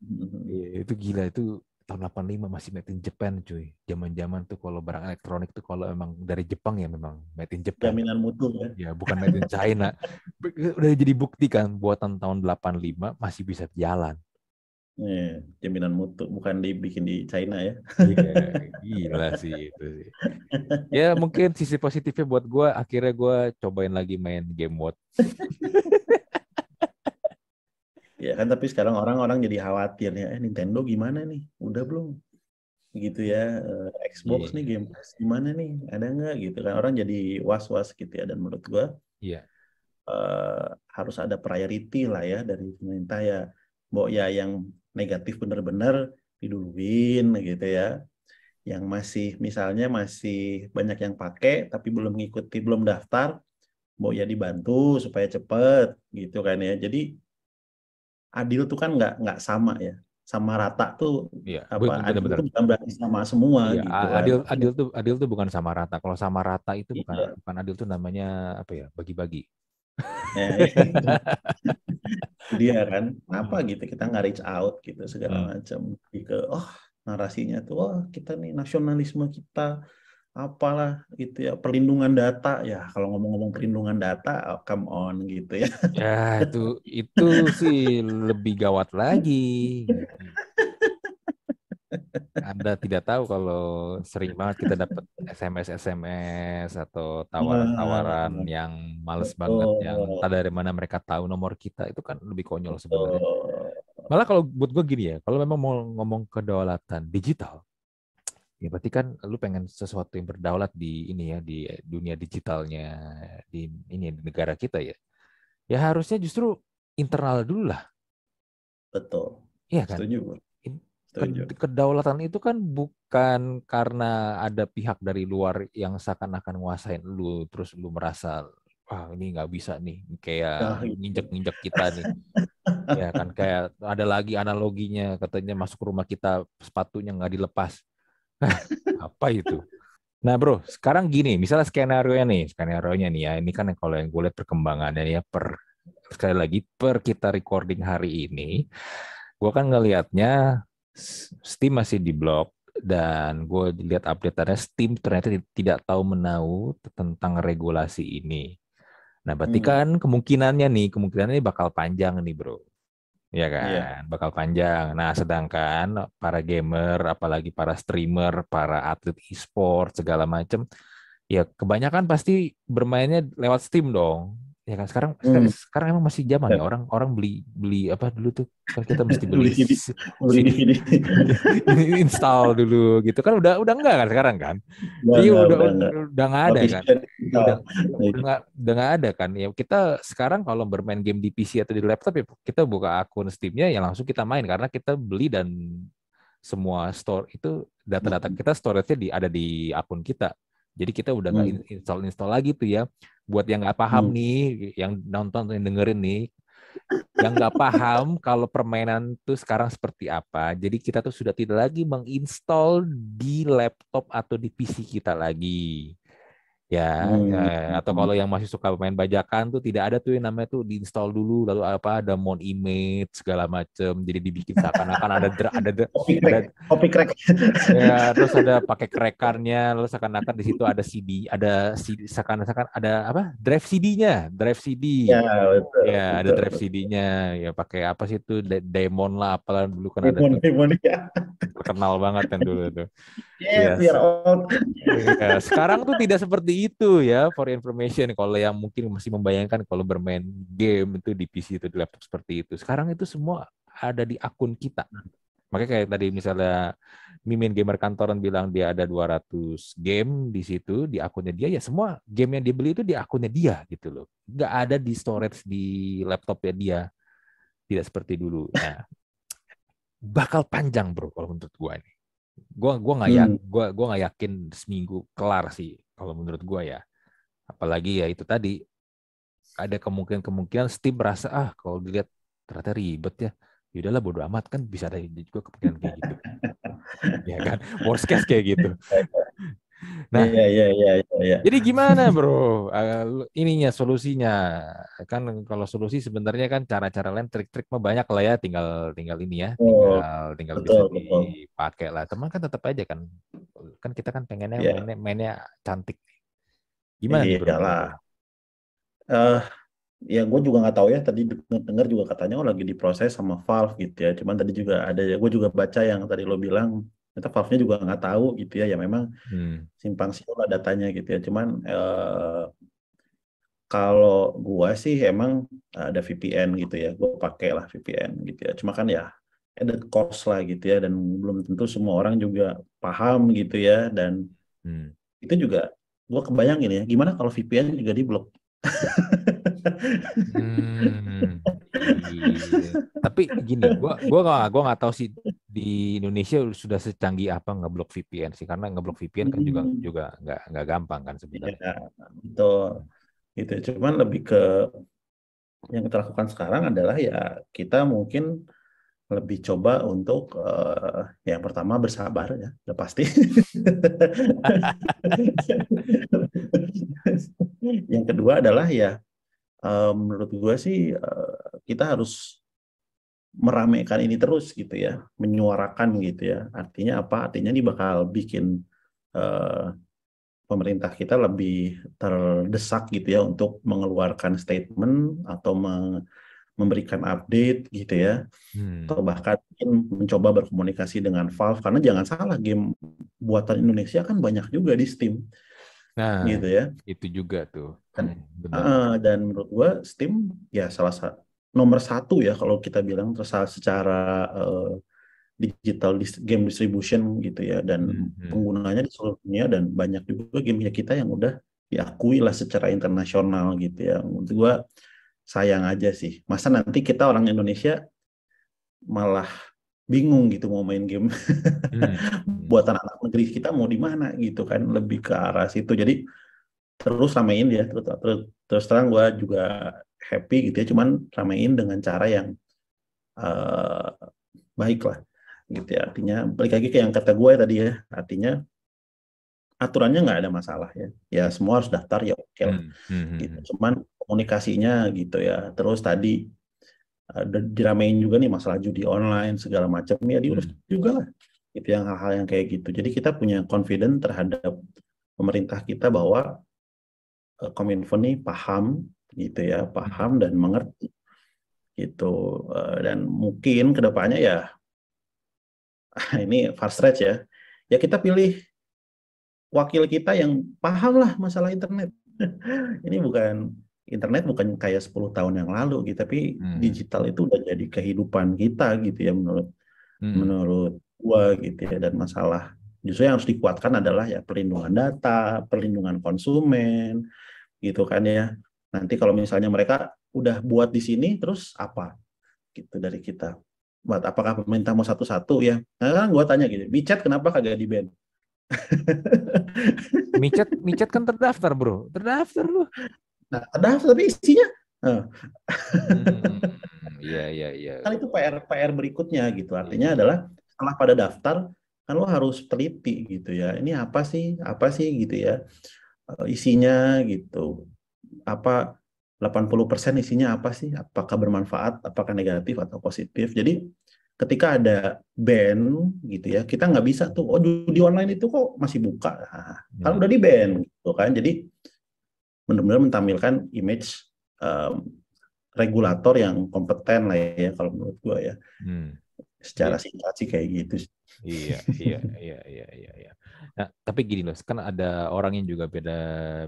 Mm-hmm. itu gila itu tahun 85 masih made in Japan cuy. Zaman-zaman tuh kalau barang elektronik tuh kalau emang dari Jepang ya memang made in Japan. Jaminan mutu ya. Ya bukan made in China. Udah jadi bukti kan buatan tahun 85 masih bisa jalan. Yeah, jaminan mutu bukan dibikin di China ya. Iya, gila sih itu sih. Ya mungkin sisi positifnya buat gue akhirnya gue cobain lagi main game mode. ya kan tapi sekarang orang-orang jadi khawatir ya, eh Nintendo gimana nih? Udah belum? Gitu ya, uh, Xbox yeah. nih game gimana nih? Ada nggak gitu kan? Orang jadi was-was gitu ya dan menurut gue Iya. Yeah. Uh, harus ada priority lah ya dari pemerintah ya. Mbok ya yang negatif benar-benar diduluin gitu ya yang masih misalnya masih banyak yang pakai tapi belum mengikuti belum daftar mau ya dibantu supaya cepet gitu kan ya jadi adil tuh kan nggak nggak sama ya sama rata tuh ya, apa bener, adil bener. tuh bukan berarti sama semua ya, gitu kan. adil adil tuh adil tuh bukan sama rata kalau sama rata itu bukan iya. bukan adil tuh namanya apa ya bagi-bagi ya, dia kan apa gitu kita nggak reach out gitu segala hmm. macam ke oh narasinya tuh oh kita nih nasionalisme kita apalah itu ya perlindungan data ya. Kalau ngomong-ngomong perlindungan data oh, come on gitu ya. Ya itu itu sih lebih gawat lagi. Anda tidak tahu kalau sering banget kita dapat SMS SMS atau tawaran-tawaran yang males banget yang tak dari mana mereka tahu nomor kita itu kan lebih konyol sebenarnya. Malah kalau buat gue gini ya, kalau memang mau ngomong kedaulatan digital, ya berarti kan lu pengen sesuatu yang berdaulat di ini ya di dunia digitalnya di ini di negara kita ya. Ya harusnya justru internal dulu lah. Betul. Iya kan? Setuju. Setuju. kedaulatan itu kan bukan karena ada pihak dari luar yang seakan-akan nguasain lu terus lu merasa wah ini nggak bisa nih kayak nah, nginjek-nginjek kita nih. Ya kan kayak ada lagi analoginya katanya masuk rumah kita sepatunya nggak dilepas apa itu? Nah bro, sekarang gini, misalnya skenario nih, skenario nya nih ya, ini kan kalau yang gue lihat perkembangannya ya per sekali lagi per kita recording hari ini, gue kan ngelihatnya Steam masih di blok dan gue lihat update-nya Steam ternyata tidak tahu menau tentang regulasi ini. Nah, berarti hmm. kan kemungkinannya nih, kemungkinannya bakal panjang nih, bro ya kan yeah. bakal panjang. Nah sedangkan para gamer, apalagi para streamer, para atlet e-sport segala macam, ya kebanyakan pasti bermainnya lewat Steam dong ya kan sekarang hmm. sekarang emang masih zaman ya. ya. orang orang beli beli apa dulu tuh? Kan kita mesti beli beli install dulu gitu. Kan udah udah enggak kan sekarang kan? Udah udah, udah, udah nggak ada kan? Udah udah udah nggak ada kan? Ya kita sekarang kalau bermain game di PC atau di laptop ya kita buka akun Steamnya ya langsung kita main. Karena kita beli dan semua store itu data-data kita storage-nya di ada di akun kita jadi kita udah nggak hmm. install install lagi tuh ya. Buat yang nggak paham hmm. nih, yang nonton yang dengerin nih, yang nggak paham kalau permainan tuh sekarang seperti apa. Jadi kita tuh sudah tidak lagi menginstall di laptop atau di PC kita lagi ya, hmm. ya atau kalau yang masih suka main bajakan tuh tidak ada tuh yang namanya tuh diinstal dulu lalu apa ada mon image segala macem jadi dibikin seakan-akan ada ada copy crack, ada copy crack ya terus ada pakai crackernya lalu seakan-akan di situ ada CD ada CD seakan-akan ada apa drive CD-nya drive CD ya betul, ya betul. ada drive CD-nya ya pakai apa sih itu Demon lah apalah dulu kan ada Demon, Demon ya. Terkenal banget kan dulu tuh yeah, yes. ya, sekarang tuh tidak seperti itu ya for information kalau yang mungkin masih membayangkan kalau bermain game itu di PC itu di laptop seperti itu. Sekarang itu semua ada di akun kita. Makanya kayak tadi misalnya Mimin gamer kantoran bilang dia ada 200 game di situ di akunnya dia ya semua game yang dia beli itu di akunnya dia gitu loh. Nggak ada di storage di laptopnya dia. Tidak seperti dulu. Nah, bakal panjang bro kalau menurut gua ini. Gua gua nggak ya, gua gua nggak yakin seminggu kelar sih kalau menurut gua ya. Apalagi ya itu tadi ada kemungkinan-kemungkinan Steam merasa ah kalau dilihat ternyata ribet ya. Ya udahlah bodo amat kan bisa ada juga kepikiran kayak gitu. ya kan? Worst case kayak gitu. Nah, iya, iya, iya, iya. Jadi gimana, bro? Uh, ininya solusinya kan kalau solusi sebenarnya kan cara-cara lain trik-trik mah banyak lah ya, tinggal tinggal ini ya, tinggal oh, tinggal betul, bisa dipakai lah. Teman kan tetap aja kan, kan kita kan pengennya yeah. mainnya, mainnya cantik. Gimana, nih, bro? Iyalah. Uh, ya gue juga nggak tahu ya tadi dengar juga katanya oh lagi diproses sama Valve gitu ya cuman tadi juga ada ya gue juga baca yang tadi lo bilang ternyata Valve-nya juga nggak tahu gitu ya. Ya memang hmm. simpang siur lah datanya gitu ya. Cuman eh, kalau gua sih emang ada VPN gitu ya. Gue pakai lah VPN gitu ya. Cuma kan ya ada cost lah gitu ya. Dan belum tentu semua orang juga paham gitu ya. Dan hmm. itu juga gua kebayangin ya gimana kalau VPN juga di blok hmm. Iya. Tapi gini, gua gua gak, gua nggak tahu sih di Indonesia sudah secanggih apa ngeblok VPN sih karena ngeblok VPN kan juga hmm. juga nggak nggak gampang kan sebenarnya. Ya, betul. Itu cuman lebih ke yang kita lakukan sekarang adalah ya kita mungkin lebih coba untuk uh, yang pertama bersabar ya, udah pasti. yang kedua adalah ya uh, menurut gue sih uh, kita harus meramaikan ini terus gitu ya, menyuarakan gitu ya. Artinya apa? Artinya ini bakal bikin uh, pemerintah kita lebih terdesak gitu ya untuk mengeluarkan statement atau memberikan update gitu ya hmm. atau bahkan mencoba berkomunikasi dengan Valve karena jangan salah game buatan Indonesia kan banyak juga di Steam nah gitu ya. itu juga tuh. Dan, uh, dan menurut gua Steam ya salah satu nomor satu ya kalau kita bilang secara uh, digital game distribution gitu ya. Dan hmm, hmm. penggunanya di seluruh dunia dan banyak juga game kita yang udah diakui lah secara internasional gitu ya. Menurut gua sayang aja sih. Masa nanti kita orang Indonesia malah bingung gitu mau main game hmm. buatan anak negeri kita mau di mana gitu kan lebih ke arah situ jadi terus ramein ya terus terus, terus terang gue juga happy gitu ya cuman ramein dengan cara yang uh, baik lah gitu ya artinya balik lagi ke yang kata gue tadi ya artinya aturannya nggak ada masalah ya ya semua harus daftar ya oke okay lah hmm. Hmm. hmm gitu hmm. cuman komunikasinya gitu ya. Terus tadi ada diramein juga nih masalah judi online segala macam ya diurus hmm. juga lah. Itu yang hal-hal yang kayak gitu. Jadi kita punya confident terhadap pemerintah kita bahwa uh, Kominfo nih paham gitu ya, paham dan mengerti gitu. Uh, dan mungkin ke depannya ya ini fast stretch ya. Ya kita pilih wakil kita yang paham lah masalah internet. ini bukan internet bukan kayak 10 tahun yang lalu gitu tapi hmm. digital itu udah jadi kehidupan kita gitu ya menurut hmm. menurut gua gitu ya dan masalah justru yang harus dikuatkan adalah ya perlindungan data, perlindungan konsumen gitu kan ya. Nanti kalau misalnya mereka udah buat di sini terus apa gitu dari kita. Buat apakah pemerintah mau satu-satu ya? Nah, kan gua tanya gitu, Bicat kenapa kagak di ban? micet micet kan terdaftar bro terdaftar loh Nah, ada tapi isinya hmm, Iya, iya, iya. Kan itu PR PR berikutnya gitu. Artinya hmm. adalah setelah pada daftar kan lo harus teliti gitu ya. Ini apa sih? Apa sih gitu ya? Eh, isinya gitu. Apa 80% isinya apa sih? Apakah bermanfaat, apakah negatif atau positif. Jadi ketika ada band gitu ya, kita nggak bisa tuh, oh di online itu kok masih buka. Nah, kan hmm. udah di band gitu kan. Jadi benar-benar menampilkan image um, regulator yang kompeten lah ya kalau menurut gua ya. Hmm. Secara iya. singkat sih kayak gitu. Iya, iya, iya, iya, iya, iya. Nah, tapi gini loh, kan ada orang yang juga beda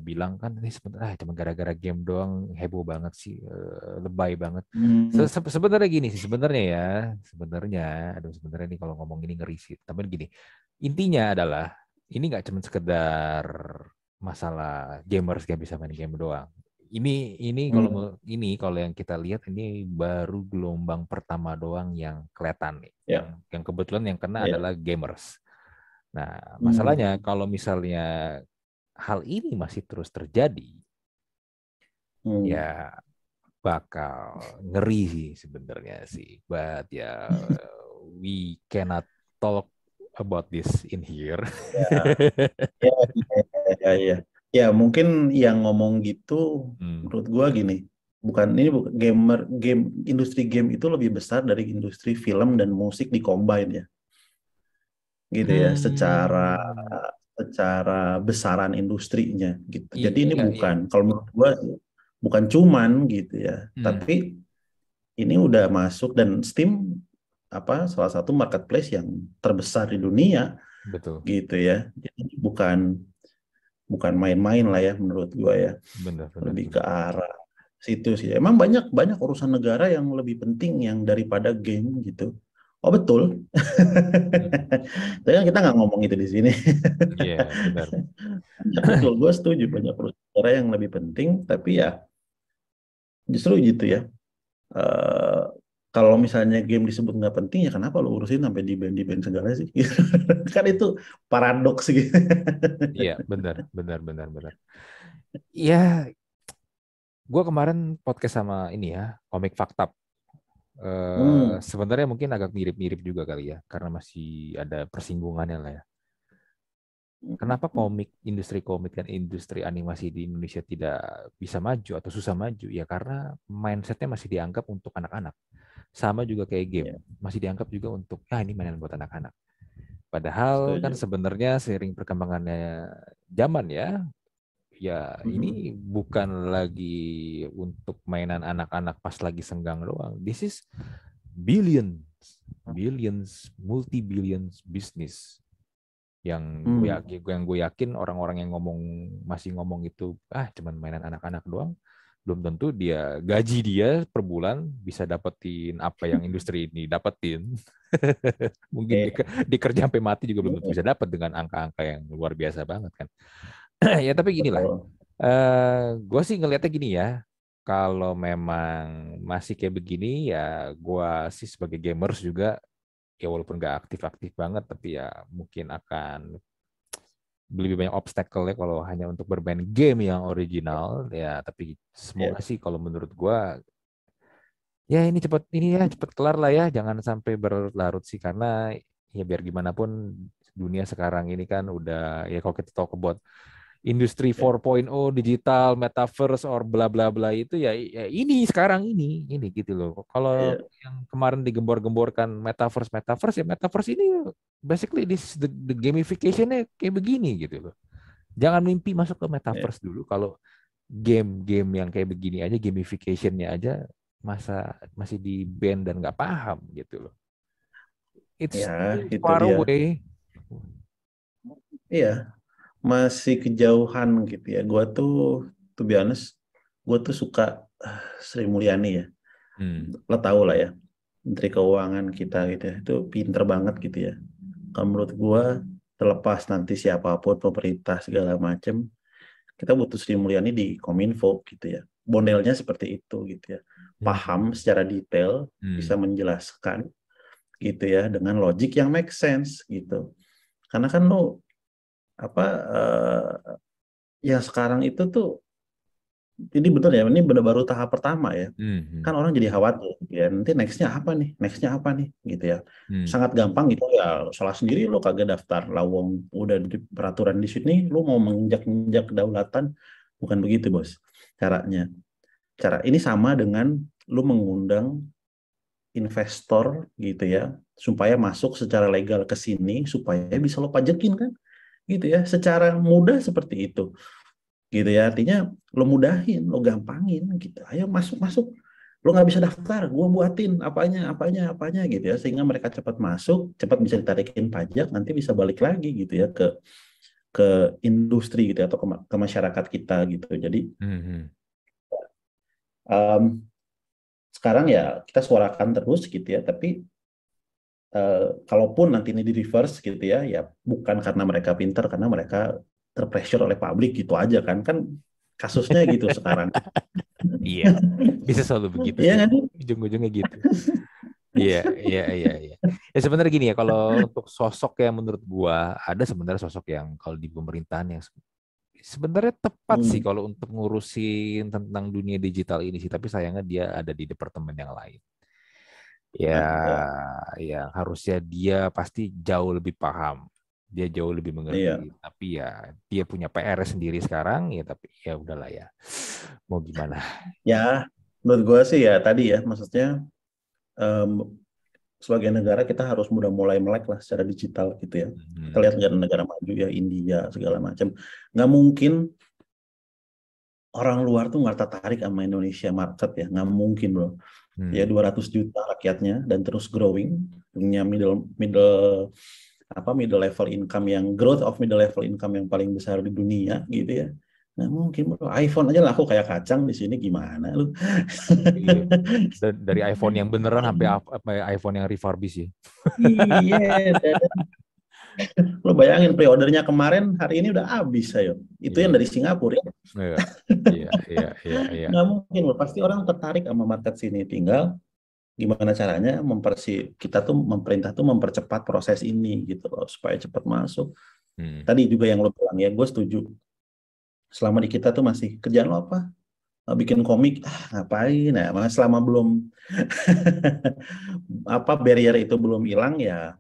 bilang kan ini sebenarnya ah, cuma gara-gara game doang heboh banget sih, uh, lebay banget. Hmm. Se -se sebenarnya gini sih, sebenarnya ya, sebenarnya, aduh sebenarnya nih kalau ngomong ini ngeri sih. Tapi gini, intinya adalah ini nggak cuma sekedar masalah gamers gak bisa main game doang. Ini ini hmm. kalau ini kalau yang kita lihat ini baru gelombang pertama doang yang kelihatan nih. Yeah. Yang, yang kebetulan yang kena yeah. adalah gamers. Nah, masalahnya hmm. kalau misalnya hal ini masih terus terjadi, hmm. ya bakal ngeri sih sebenarnya sih. But ya we cannot talk about this in here. Ya, ya, ya, ya, ya. ya mungkin yang ngomong gitu, hmm. menurut gua gini, bukan ini bukan gamer game industri game itu lebih besar dari industri film dan musik di combine ya, gitu ya, hmm. secara secara besaran industrinya gitu. Iya, Jadi ini iya, bukan, iya. kalau menurut gua bukan cuman gitu ya, hmm. tapi ini udah masuk dan Steam apa salah satu marketplace yang terbesar di dunia betul gitu ya jadi bukan bukan main-main lah ya menurut gua ya. Benar, benar, lebih ke arah situ sih. Emang banyak banyak urusan negara yang lebih penting yang daripada game gitu. Oh betul. Hmm. tapi kan kita nggak ngomong itu di sini. Iya yeah, benar betul gue setuju. Banyak urusan negara yang lebih penting tapi ya justru gitu ya. Uh, kalau misalnya game disebut nggak penting ya kenapa lo urusin sampai di band di band segala sih kan itu paradoks gitu iya benar benar benar benar ya gue kemarin podcast sama ini ya komik fakta uh, hmm. sebenarnya mungkin agak mirip-mirip juga kali ya karena masih ada persinggungannya lah ya Kenapa hmm. komik, industri komik dan industri animasi di Indonesia tidak bisa maju atau susah maju? Ya karena mindsetnya masih dianggap untuk anak-anak. Sama juga kayak game, yeah. masih dianggap juga untuk ah ini mainan buat anak-anak. Padahal Setuju. kan sebenarnya seiring perkembangannya zaman ya ya hmm. ini bukan lagi untuk mainan anak-anak pas lagi senggang doang. This is billions, billions, multi billions business yang hmm. gue yakin, yang gue yakin orang-orang yang ngomong masih ngomong itu ah cuman mainan anak-anak doang belum tentu dia gaji dia per bulan bisa dapetin apa yang industri ini dapetin mungkin okay. di, kerja sampai mati juga belum tentu bisa dapat dengan angka-angka yang luar biasa banget kan ya tapi gini lah. Uh, eh, gue sih ngelihatnya gini ya. Kalau memang masih kayak begini ya gue sih sebagai gamers juga ya walaupun gak aktif-aktif banget tapi ya mungkin akan lebih banyak obstacle ya kalau hanya untuk bermain game yang original ya tapi semoga yeah. sih kalau menurut gue ya ini cepat ini ya cepat kelar lah ya jangan sampai berlarut sih karena ya biar gimana pun dunia sekarang ini kan udah ya kalau kita talk about industri 4.0 digital metaverse or bla bla bla itu ya, ya ini sekarang ini ini gitu loh. Kalau yeah. yang kemarin digembor-gemborkan metaverse metaverse ya metaverse ini basically this the, the gamificationnya kayak begini gitu loh. Jangan mimpi masuk ke metaverse yeah. dulu. Kalau game-game yang kayak begini aja gamificationnya aja masa masih di band dan nggak paham gitu loh. It's ya, far away. Iya masih kejauhan gitu ya. Gua tuh, tuh biasa, gue tuh suka uh, Sri Mulyani ya. Hmm. Lo tau lah ya, Menteri Keuangan kita gitu ya. Itu pinter banget gitu ya. Kalau menurut gue, terlepas nanti siapa pun pemerintah segala macem, kita butuh Sri Mulyani di Kominfo gitu ya. Bondelnya seperti itu gitu ya. Hmm. Paham secara detail, hmm. bisa menjelaskan gitu ya dengan logik yang make sense gitu. Karena kan lo apa uh, yang sekarang itu tuh ini betul ya ini benar baru tahap pertama ya. Hmm. kan orang jadi khawatir ya nanti nextnya apa nih nextnya apa nih gitu ya. Hmm. sangat gampang gitu ya salah sendiri lo kagak daftar. Lawong udah di peraturan di sini lo mau menginjak injak kedaulatan bukan begitu bos caranya. Cara ini sama dengan lo mengundang investor gitu ya supaya masuk secara legal ke sini supaya bisa lo pajekin kan gitu ya secara mudah seperti itu. Gitu ya artinya lo mudahin lo gampangin gitu. Ayo masuk masuk. Lo nggak bisa daftar gue buatin apanya apanya apanya gitu ya sehingga mereka cepat masuk cepat bisa ditarikin pajak nanti bisa balik lagi gitu ya ke ke industri gitu ya, atau ke, ke masyarakat kita gitu. Jadi mm-hmm. um, sekarang ya kita suarakan terus gitu ya tapi Uh, kalaupun nanti ini di reverse gitu ya, ya bukan karena mereka pinter, karena mereka terpressure oleh publik gitu aja kan, kan kasusnya gitu sekarang. Iya, bisa selalu begitu. Iya kan? Ujung-ujungnya gitu. Iya, iya, iya, iya. Ya sebenarnya gini ya, kalau untuk sosok yang menurut gua ada sebenarnya sosok yang kalau di pemerintahan yang sebenarnya tepat hmm. sih kalau untuk ngurusin tentang dunia digital ini sih, tapi sayangnya dia ada di departemen yang lain ya ya harusnya dia pasti jauh lebih paham. Dia jauh lebih mengerti. Iya. tapi ya dia punya PR sendiri sekarang ya tapi ya udahlah ya. Mau gimana? Ya menurut gue sih ya tadi ya maksudnya um, sebagai negara kita harus mudah mulai melek lah secara digital gitu ya. Hmm. kita lihat negara-negara maju ya India segala macam. Nggak mungkin orang luar tuh nggak tertarik sama Indonesia market ya. Nggak mungkin bro hmm. ya 200 juta rakyatnya dan terus growing punya middle middle apa middle level income yang growth of middle level income yang paling besar di dunia gitu ya Nah mungkin bro, iPhone aja laku kayak kacang di sini gimana lu? Iya. Dari iPhone yang beneran sampai iPhone yang refurbish ya. iya, Lo bayangin pre-ordernya kemarin hari ini udah habis ayo. Itu yeah. yang dari Singapura ya. Iya, iya, iya, iya. iya. Nggak mungkin loh. Pasti orang tertarik sama market sini. Tinggal gimana caranya mempersi kita tuh pemerintah tuh mempercepat proses ini gitu loh supaya cepat masuk. Hmm. Tadi juga yang lo bilang ya, gue setuju. Selama di kita tuh masih kerjaan lo apa? bikin komik ah, ngapain ya selama belum apa barrier itu belum hilang ya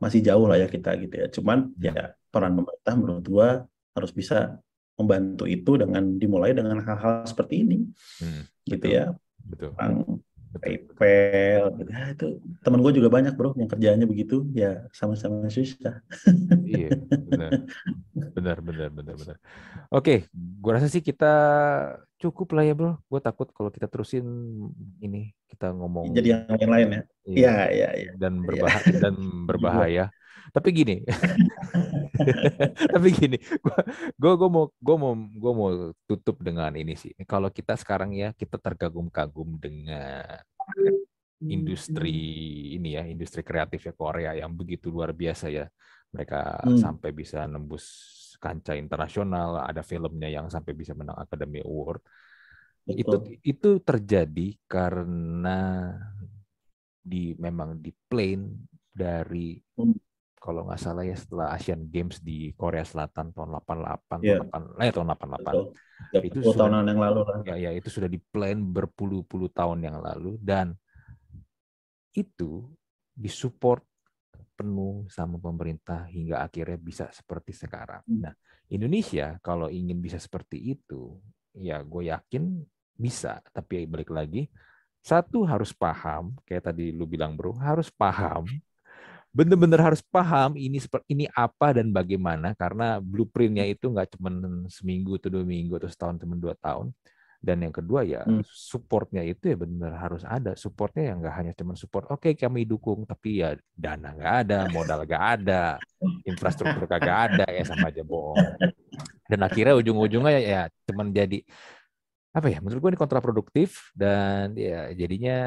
masih jauh lah ya kita gitu ya. Cuman ya peran pemerintah menurut gua harus bisa membantu itu dengan dimulai dengan hal-hal seperti ini, hmm, gitu betul, ya. Betul. Orang PayPal gitu. ya, itu teman gue juga banyak bro yang kerjaannya begitu. Ya sama-sama susah. Iya benar. Benar benar benar benar. Oke gue rasa sih kita cukup lah ya bro. Gue takut kalau kita terusin ini kita ngomong jadi yang lain-lain ya? Iya. Iya iya dan berbahaya ya. dan berbahaya. Tapi gini. Tapi gini gue gue mau gue mau gue mau tutup dengan ini sih. Kalau kita sekarang ya kita terkagum-kagum dengan industri ini ya industri kreatif ya Korea yang begitu luar biasa ya. Mereka hmm. sampai bisa nembus kancah internasional ada filmnya yang sampai bisa menang Academy Award Betul. itu itu terjadi karena di memang di plane dari hmm kalau nggak salah ya setelah Asian Games di Korea Selatan tahun 88 yeah. tahun 8 ya tahun 88 itu sudah, tahunan yang lalu lah. Ya, ya itu sudah di plan berpuluh-puluh tahun yang lalu dan itu disupport penuh sama pemerintah hingga akhirnya bisa seperti sekarang. Hmm. Nah, Indonesia kalau ingin bisa seperti itu, ya gue yakin bisa. Tapi balik lagi, satu harus paham, kayak tadi lu bilang bro, harus paham benar-benar harus paham ini seperti ini apa dan bagaimana karena blueprintnya itu nggak cuma seminggu atau dua minggu atau setahun cuma dua tahun dan yang kedua ya hmm. supportnya itu ya benar harus ada supportnya yang nggak hanya cuma support oke okay, kami dukung tapi ya dana nggak ada modal nggak ada infrastruktur kagak ada ya sama aja bohong dan akhirnya ujung-ujungnya ya, ya cuman jadi apa ya menurut gue ini kontraproduktif dan ya jadinya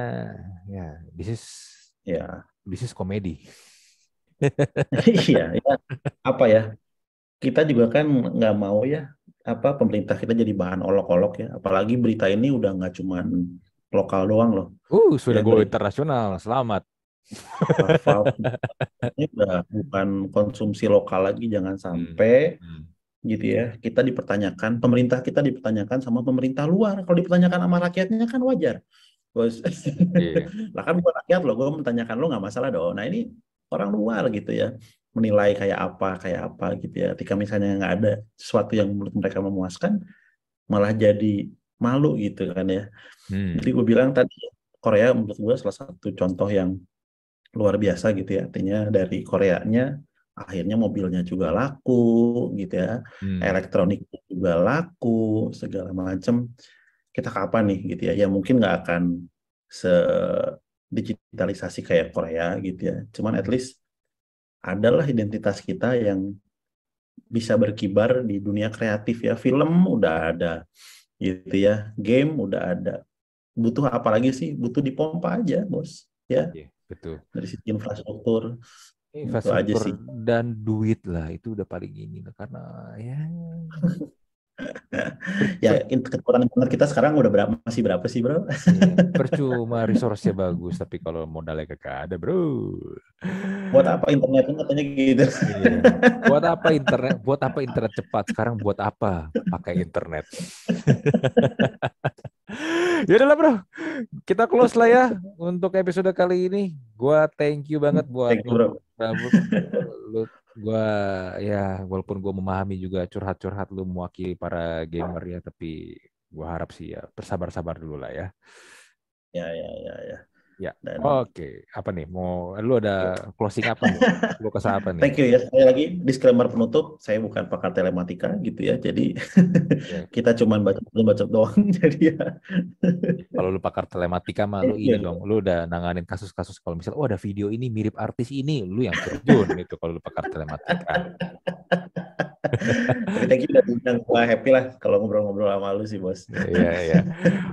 ya bisnis ya bisnis komedi iya, ya. apa ya? Kita juga kan nggak mau ya apa pemerintah kita jadi bahan olok-olok ya. Apalagi berita ini udah nggak cuman lokal doang loh. Uh, sudah ya, go internasional. Selamat. ini udah bukan konsumsi lokal lagi, jangan hmm, sampai hmm. Hmm. Gitu ya. Kita dipertanyakan, pemerintah kita dipertanyakan sama pemerintah luar. Kalau dipertanyakan sama rakyatnya kan wajar. Bos. Yeah. lah kan buat rakyat loh, gue menanyakan lo nggak masalah dong. Nah ini orang luar gitu ya menilai kayak apa kayak apa gitu ya ketika misalnya nggak ada sesuatu yang menurut mereka memuaskan malah jadi malu gitu kan ya hmm. jadi gue bilang tadi Korea menurut gue salah satu contoh yang luar biasa gitu ya artinya dari Koreanya akhirnya mobilnya juga laku gitu ya hmm. elektronik juga laku segala macam kita kapan nih gitu ya ya mungkin nggak akan se digitalisasi kayak Korea gitu ya. Cuman at least adalah identitas kita yang bisa berkibar di dunia kreatif ya. Film udah ada gitu ya. Game udah ada. Butuh apa lagi sih? Butuh dipompa aja, Bos. Ya. Iya, betul. Dari sisi infrastruktur. Infrastruktur aja sih. dan duit lah itu udah paling ini karena ya ya kekurangan internet kita sekarang udah berapa masih berapa sih bro? Iya, percuma resource-nya bagus tapi kalau modalnya kagak ada bro. Buat apa internet katanya gitu? Iya. Buat apa internet? Buat apa internet cepat? Sekarang buat apa pakai internet? Ya udahlah bro, kita close lah ya untuk episode kali ini. Gua thank you banget buat thank you, bro. lu Gua ya walaupun gue memahami juga curhat-curhat lu mewakili para gamer ya, tapi gua harap sih ya bersabar-sabar dulu lah ya. Ya ya ya ya. Ya. Dan... Oke, okay. apa nih? Mau lu ada closing apa nih? Lu kesal apa nih? Thank you ya. Saya lagi disclaimer penutup, saya bukan pakar telematika gitu ya. Jadi yeah. kita cuma baca baca doang jadi ya. kalau lu pakar telematika mah lu ini dong. Lu udah nanganin kasus-kasus kalau misal oh ada video ini mirip artis ini, lu yang terjun gitu kalau lu pakar telematika. Thank you udah undang gua happy lah kalau ngobrol-ngobrol sama lu sih, Bos. Iya, iya.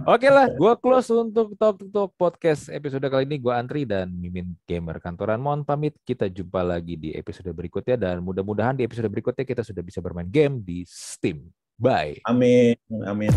Oke lah, gua close untuk Talk to Talk podcast episode kali ini gua Antri dan Mimin Gamer Kantoran. Mohon pamit, kita jumpa lagi di episode berikutnya dan mudah-mudahan di episode berikutnya kita sudah bisa bermain game di Steam. Bye. Amin. Amin.